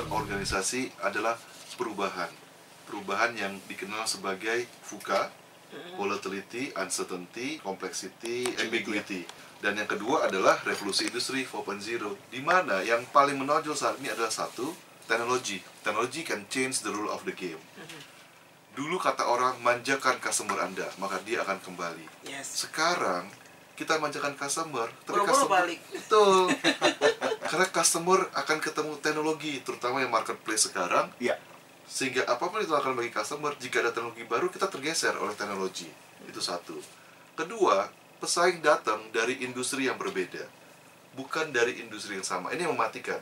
dasar organisasi adalah perubahan. Perubahan yang dikenal sebagai VUCA, volatility, uncertainty, complexity, ambiguity. Dan yang kedua adalah revolusi industri 4.0, di mana yang paling menonjol saat ini adalah satu, teknologi. Teknologi can change the rule of the game. Dulu kata orang manjakan customer Anda, maka dia akan kembali. Yes. Sekarang kita manjakan customer, tapi customer balik. Betul. Karena customer akan ketemu teknologi, terutama yang marketplace sekarang, Iya. sehingga apa pun itu akan bagi customer jika ada teknologi baru kita tergeser oleh teknologi. Itu satu. Kedua pesaing datang dari industri yang berbeda bukan dari industri yang sama. Ini yang mematikan.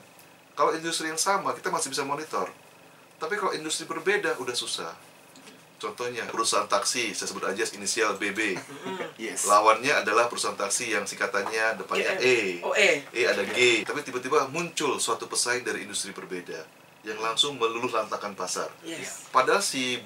Kalau industri yang sama kita masih bisa monitor. Tapi kalau industri berbeda udah susah contohnya perusahaan taksi saya sebut aja inisial BB Yes. lawannya adalah perusahaan taksi yang singkatannya depannya E Oh, E. E ada G, tapi tiba-tiba muncul suatu pesaing dari industri berbeda yang langsung meluluh lantakan pasar. Yes. Padahal si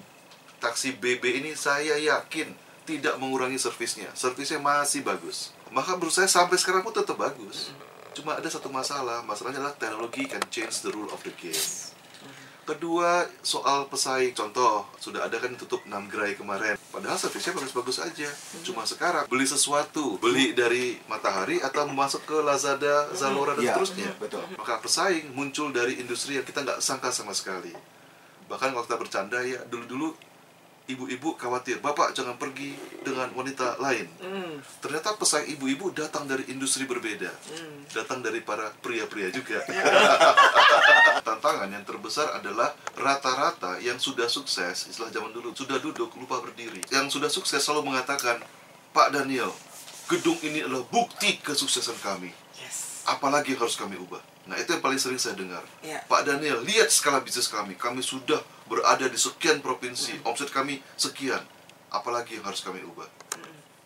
taksi BB ini saya yakin tidak mengurangi servisnya. Servisnya masih bagus. Maka menurut saya sampai sekarang pun tetap bagus. Cuma ada satu masalah, masalahnya adalah teknologi can change the rule of the game. Kedua, soal pesaing. Contoh, sudah ada kan tutup 6 gerai kemarin. Padahal servisnya bagus-bagus aja. Cuma sekarang beli sesuatu, beli dari Matahari atau masuk ke Lazada, Zalora dan Iya, seterusnya. betul. Maka pesaing muncul dari industri yang kita nggak sangka sama sekali. Bahkan kalau kita bercanda ya, dulu-dulu ibu-ibu khawatir, Bapak jangan pergi dengan wanita lain. Hmm. Ternyata pesaing ibu-ibu datang dari industri berbeda. Hmm. Datang dari para pria-pria juga. Tantangan yang terbesar adalah rata-rata yang sudah sukses, istilah zaman dulu, sudah duduk, lupa berdiri. Yang sudah sukses selalu mengatakan, Pak Daniel, gedung ini adalah bukti kesuksesan kami. Yes. Apalagi yang harus kami ubah? Nah, itu yang paling sering saya dengar. Iya. Pak Daniel, lihat skala bisnis kami. Kami sudah berada di sekian provinsi. Omset kami sekian. Apalagi yang harus kami ubah?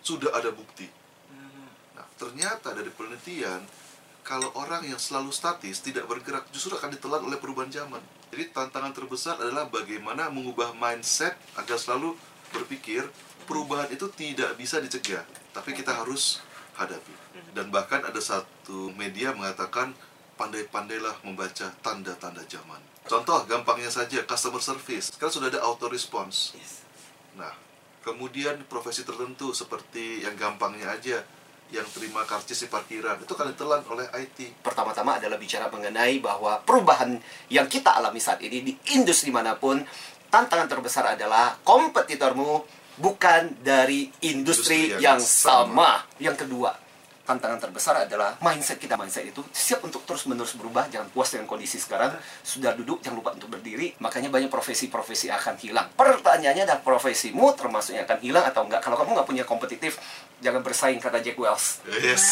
Sudah ada bukti. Nah, ternyata dari penelitian, kalau orang yang selalu statis, tidak bergerak, justru akan ditelan oleh perubahan zaman. Jadi tantangan terbesar adalah bagaimana mengubah mindset agar selalu berpikir perubahan itu tidak bisa dicegah, tapi kita harus hadapi. Dan bahkan ada satu media mengatakan pandai-pandailah membaca tanda-tanda zaman. Contoh gampangnya saja customer service. Sekarang sudah ada auto response. Nah, kemudian profesi tertentu seperti yang gampangnya aja yang terima karcis di parkiran itu kan ditelan oleh IT. Pertama-tama adalah bicara mengenai bahwa perubahan yang kita alami saat ini di industri mana pun, tantangan terbesar adalah kompetitormu bukan dari industri, Industri yang, yang sama. Yang kedua, tantangan terbesar adalah mindset kita. Mindset itu siap untuk terus-menerus berubah, jangan puas dengan kondisi sekarang. Sudah duduk, jangan lupa untuk berdiri. Makanya banyak profesi-profesi akan hilang. Pertanyaannya adalah profesimu termasuk yang akan hilang atau enggak. Kalau kamu nggak punya kompetitif, jangan bersaing kata Jack Wells. Yes.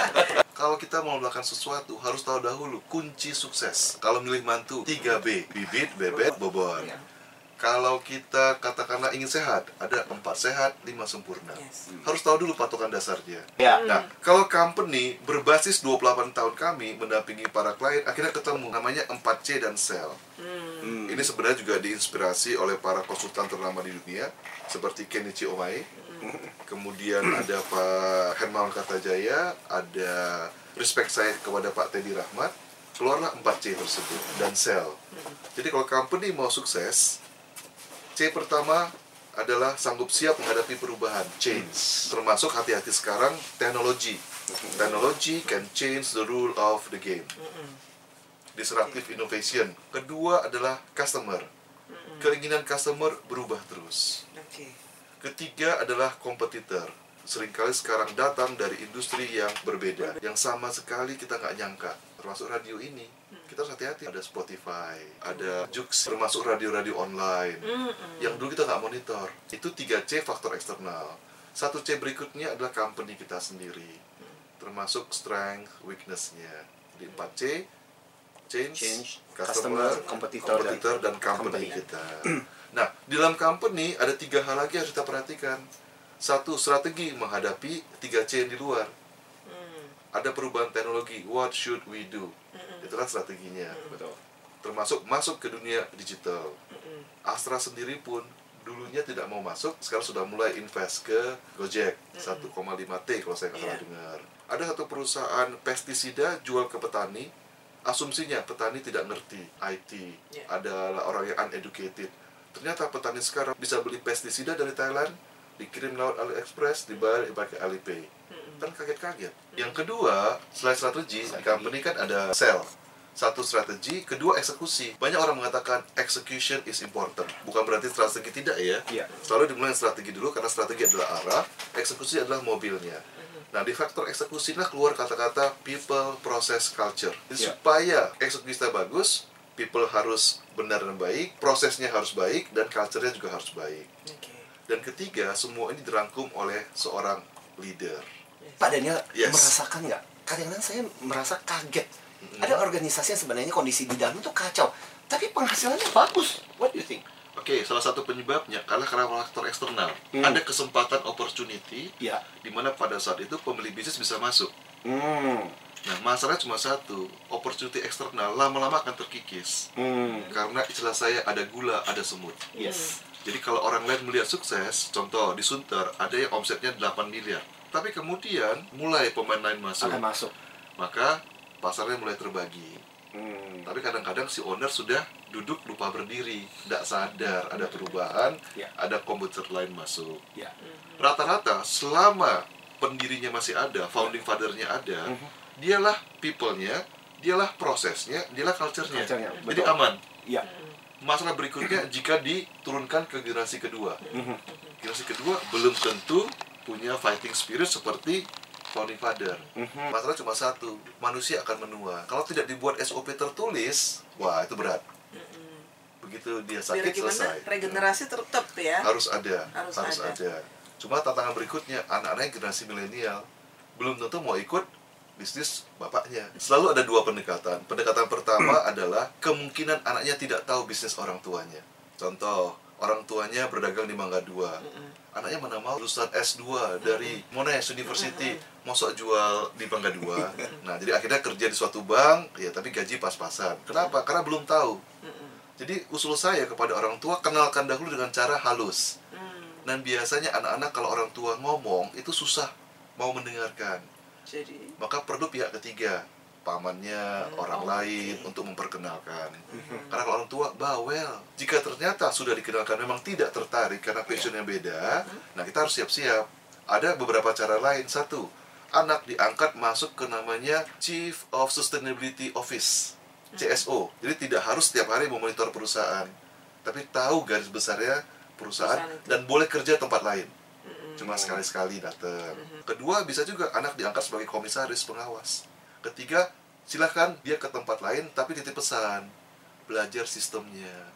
Kalau kita mau melakukan sesuatu harus tahu dahulu kunci sukses. Kalau milih mantu 3B, bibit, bebet, bobot. Iya. Kalau kita katakanlah ingin sehat, ada empat sehat, lima sempurna. Yes. Harus tahu dulu patokan dasarnya. Ya. Nah, kalau company berbasis 28 tahun kami mendampingi para klien, akhirnya ketemu namanya 4C dan Sell. Hmm. Ini sebenarnya juga diinspirasi oleh para konsultan ternama di dunia seperti Kenichi Omae. Kemudian ada Pak Hermawan Kartajaya, ada respect saya kepada Pak Teddy Rahmat. Keluarlah 4C tersebut dan Sell. Jadi kalau company mau sukses, C pertama adalah sanggup siap menghadapi perubahan, change. Termasuk hati-hati sekarang teknologi. Teknologi can change the rule of the game. Disruptive innovation. Kedua adalah customer. Keinginan customer berubah terus. Ketiga adalah kompetitor. Seringkali sekarang datang dari industri yang berbeda, yang sama sekali kita nggak nyangka. Termasuk radio ini, kita harus hati-hati. Ada Spotify, ada Jux, termasuk radio-radio online, yang dulu kita nggak monitor. Itu 3C faktor eksternal. Satu C berikutnya adalah company kita sendiri, termasuk strength, weakness-nya. Di 4C, change, Change, customer, customer, competitor, dan competitor, dan, company, company. kita. Nah, di dalam company ada tiga hal lagi yang harus kita perhatikan. Satu, strategi menghadapi 3C yang di luar. Hmm. Ada perubahan teknologi, what should we do? Itulah strateginya. Betul. Termasuk masuk ke dunia digital. Hmm. Astra sendiri pun dulunya tidak mau masuk, sekarang sudah mulai invest ke Gojek 1,5 T kalau saya nggak salah Iya. dengar. Ada satu perusahaan pestisida jual ke petani asumsinya petani tidak ngerti IT, Ya. adalah orang yang uneducated. Ternyata petani sekarang bisa beli pestisida dari Thailand, dikirim lewat AliExpress, dibayar pakai Alipay. Kan kaget-kaget. Yang kedua, selain strategi, di company kan ada sell. Satu strategi, kedua eksekusi. Banyak orang mengatakan execution is important. Bukan berarti strategi tidak ya. Iya. Selalu dimulai strategi dulu karena strategi adalah arah, eksekusi adalah mobilnya. Nah, di faktor eksekusi lah keluar kata-kata people, process, culture. Jadi Iya. supaya eksekusi kita bagus, people harus benar dan baik, prosesnya harus baik, dan culture-nya juga harus baik. Oke. Dan ketiga, semua ini dirangkum oleh seorang leader. Pak Daniel Yes. merasakan nggak? Kadang-kadang saya merasa kaget. Ada organisasi yang sebenarnya kondisi di dalam itu kacau, tapi penghasilannya bagus. What do you think? Oke, salah satu penyebabnya karena karena faktor eksternal. Hmm. Ada kesempatan opportunity Ya. di mana pada saat itu pembeli bisnis bisa masuk. Hmm. Nah, masalahnya cuma satu, opportunity eksternal lama-lama akan terkikis. Hmm. Karena istilah saya ada gula, ada semut. Yes. Jadi kalau orang lain melihat sukses, contoh di Sunter ada yang omsetnya 8 miliar. Tapi kemudian mulai pemain lain masuk, Akan masuk. maka pasarnya mulai terbagi. Hmm. Tapi kadang-kadang si owner sudah duduk lupa berdiri, tidak sadar ada perubahan, Ya. ada komputer lain masuk. Ya. Rata-rata selama pendirinya masih ada, founding fathernya ada, Mhm. dialah people-nya, dialah prosesnya, dialah culture-nya. Culture-nya, Jadi betul. aman. Ya. Masalah berikutnya jika diturunkan ke generasi kedua. Mhm. Generasi kedua belum tentu punya fighting spirit seperti founding father. Mhm. Masalah cuma satu, manusia akan menua. Kalau tidak dibuat SOP tertulis, wah itu berat. Begitu dia sakit gimana selesai. regenerasi tetap ya. Harus ada, Harus harus, ada. ada. Cuma tantangan berikutnya, anak-anak generasi milenial belum tentu mau ikut bisnis bapaknya. Selalu ada dua pendekatan. Pendekatan pertama adalah kemungkinan anaknya tidak tahu bisnis orang tuanya. Contoh, orang tuanya berdagang di Mangga 2. Anaknya mana mau lulusan S2 dari Monash University, mosok jual di Mangga 2. Nah, jadi akhirnya kerja di suatu bank, ya tapi gaji pas-pasan. Kenapa? Karena belum tahu. Jadi usul saya kepada orang tua kenalkan dahulu dengan cara halus. Hmm, Dan biasanya anak-anak kalau orang tua ngomong itu susah mau mendengarkan. Jadi Maka perlu pihak ketiga, pamannya, Hmm, orang oke. lain untuk memperkenalkan. Karena kalau orang tua bawel. Jika ternyata sudah dikenalkan memang tidak tertarik karena passionnya beda, nah kita harus siap-siap. Ada beberapa cara lain. Satu, anak diangkat masuk ke namanya Chief of Sustainability Office, CSO. Jadi tidak harus setiap hari memonitor perusahaan, tapi tahu garis besarnya perusahaan, dan boleh kerja tempat lain. mm, Cuma sekali-sekali datang. Kedua, bisa juga anak diangkat sebagai komisaris pengawas. Ketiga, silahkan dia ke tempat lain tapi titip pesan. Belajar sistemnya.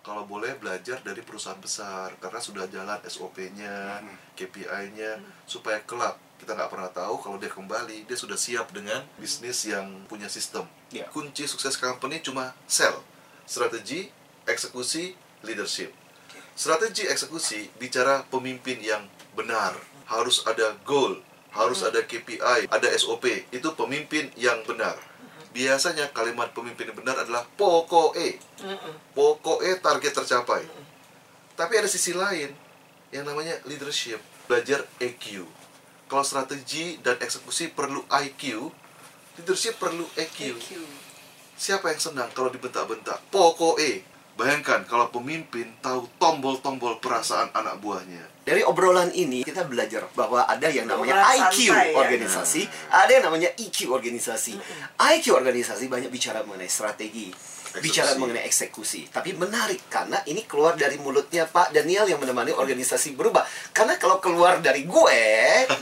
Kalau boleh belajar dari perusahaan besar karena sudah jalan SOP-nya, KPI-nya supaya kelak kita nggak pernah tahu kalau dia kembali dia sudah siap dengan bisnis yang punya sistem. Ya. Kunci sukses company cuma sell, strategi, eksekusi, leadership. Strategi eksekusi bicara pemimpin yang benar. Harus ada goal, harus ada KPI, ada SOP. Itu pemimpin yang benar. Biasanya kalimat pemimpin yang benar adalah pokoknya. Pokoknya target tercapai. Tapi ada sisi lain yang namanya leadership, belajar EQ. Kalau strategi dan eksekusi perlu IQ, leadership perlu EQ. EQ. Siapa yang senang kalau dibentak-bentak? Pokoknya. Bayangkan kalau pemimpin tahu tombol-tombol perasaan anak buahnya. Dari obrolan ini kita belajar bahwa ada yang namanya IQ santai ya. organisasi, ada yang namanya EQ organisasi. IQ organisasi banyak bicara mengenai strategi, bicara mengenai eksekusi. Tapi menarik karena ini keluar dari mulutnya Pak Daniel yang menemani organisasi berubah. Karena kalau keluar dari gue,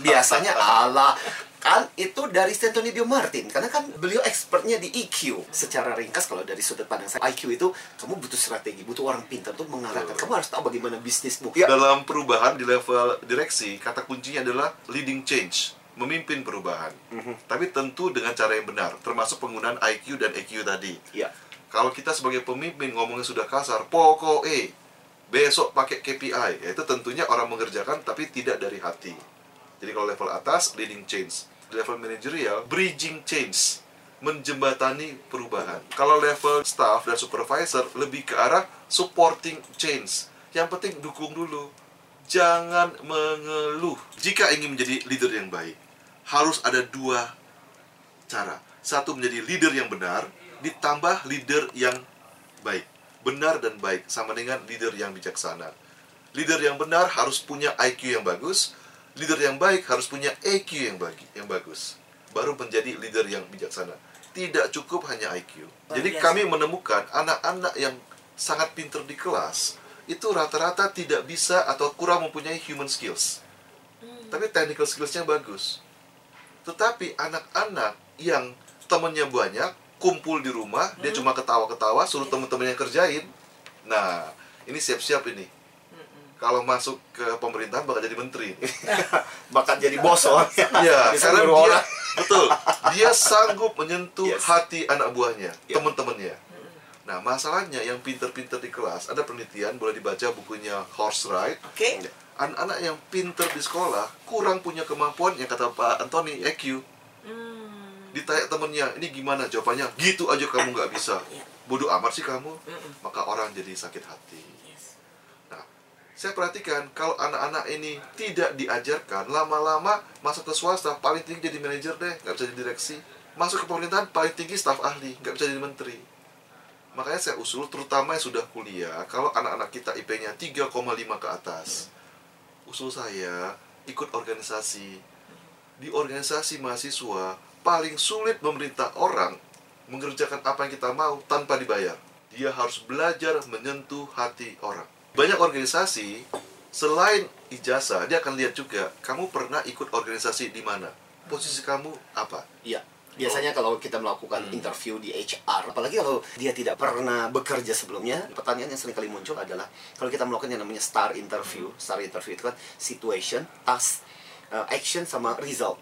biasanya Allah kan itu dari Stantonio Martin karena kan beliau expertnya di EQ secara ringkas kalau dari sudut pandang saya IQ itu kamu butuh strategi butuh orang pintar untuk mengarahkan kamu harus tahu bagaimana bisnismu ya Dalam perubahan di level direksi, kata kuncinya adalah leading change, memimpin perubahan. Tapi tentu dengan cara yang benar, termasuk penggunaan IQ dan EQ tadi. ya Kalau kita sebagai pemimpin ngomongnya sudah kasar, pokoknya besok pakai KPI, yaitu tentunya orang mengerjakan tapi tidak dari hati. Jadi kalau level atas, leading change. Level manajerial, bridging change. Menjembatani perubahan. Kalau level staff dan supervisor, lebih ke arah supporting change. Yang penting dukung dulu. Jangan mengeluh. Jika ingin menjadi leader yang baik, harus ada dua cara. Satu menjadi leader yang benar, ditambah leader yang baik. Benar dan baik sama dengan leader yang bijaksana. Leader yang benar harus punya IQ yang bagus, leader yang baik harus punya EQ yang bagi, yang bagus. Baru menjadi leader yang bijaksana. Tidak cukup hanya IQ. Luar Jadi biasa. kami menemukan anak-anak yang sangat pinter di kelas itu rata-rata tidak bisa atau kurang mempunyai human skills. Tapi technical skillsnya bagus. Tetapi anak-anak yang temennya banyak, kumpul di rumah, dia cuma ketawa-ketawa, suruh temen-temen yang kerjain. Nah, ini siap-siap ini. Kalau masuk ke pemerintahan bakal jadi menteri. Bahkan jadi bos. Iya, Bisa karena dia orang. betul. Dia sanggup menyentuh Yes. hati anak buahnya, Iya. teman-temannya. Nah, masalahnya yang pinter-pinter di kelas, ada penelitian boleh dibaca bukunya Horse Ride. Oke. Anak-anak yang pinter di sekolah kurang punya kemampuan yang kata Pak Anthony EQ. Hmm. Ditanya temennya, ini gimana jawabannya? Gitu aja kamu nggak bisa. Iya. Bodoh amat sih kamu. Maka orang jadi sakit hati. Saya perhatikan kalau anak-anak ini tidak diajarkan, lama-lama masuk ke swasta paling tinggi jadi manajer deh, nggak bisa jadi direksi. Masuk ke pemerintahan paling tinggi staf ahli, nggak bisa jadi menteri. Makanya saya usul, terutama yang sudah kuliah, kalau anak-anak kita IP-nya 3,5 ke atas, usul saya ikut organisasi. Di organisasi mahasiswa, paling sulit memerintah orang mengerjakan apa yang kita mau tanpa dibayar. Dia harus belajar menyentuh hati orang. Banyak organisasi, selain ijazah, dia akan lihat juga, kamu pernah ikut organisasi di mana? Posisi kamu apa? Iya. Biasanya kalau kita melakukan interview di HR, apalagi kalau dia tidak pernah bekerja sebelumnya, pertanyaan yang sering kali muncul adalah kalau kita melakukan yang namanya STAR interview, STAR interview itu kan situation, task, uh, action sama result.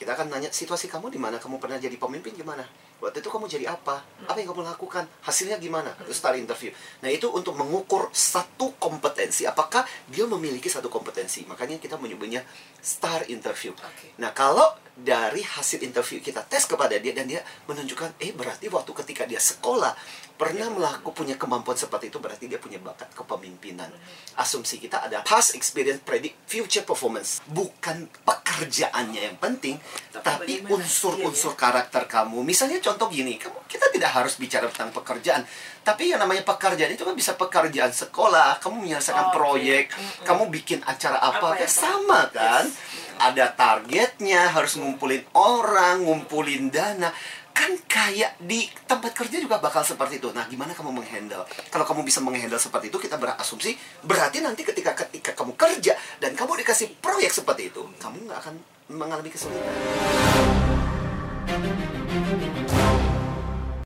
Kita akan nanya situasi kamu di mana, kamu pernah jadi pemimpin gimana? Waktu itu kamu jadi apa? Apa yang kamu lakukan? Hasilnya gimana? Itu STAR interview. Nah, itu untuk mengukur satu kompetensi. Apakah dia memiliki satu kompetensi? Makanya kita menyebutnya STAR interview. Oke. Nah, kalau dari hasil interview kita tes kepada dia dan dia menunjukkan, eh berarti waktu ketika dia sekolah pernah melakukan punya kemampuan seperti itu berarti dia punya bakat kepemimpinan. Asumsi kita ada past experience predict future performance. Bukan pekerjaannya yang penting, Tapi unsur-unsur karakter kamu. Misalnya contoh gini, kamu kita tidak harus bicara tentang pekerjaan, tapi yang namanya pekerjaan itu kan bisa pekerjaan sekolah, kamu menyelesaikan Oke. proyek, Mm-mm. kamu bikin acara apa, Apa kan sama kan? Yes. Ada targetnya, harus ngumpulin orang, ngumpulin dana. Kan kayak di tempat kerja juga bakal seperti itu. Nah, gimana kamu menghandle? Kalau kamu bisa menghandle seperti itu, kita berasumsi berarti nanti ketika ketika kamu kerja dan kamu dikasih proyek seperti itu, kamu nggak akan mengalami kesulitan.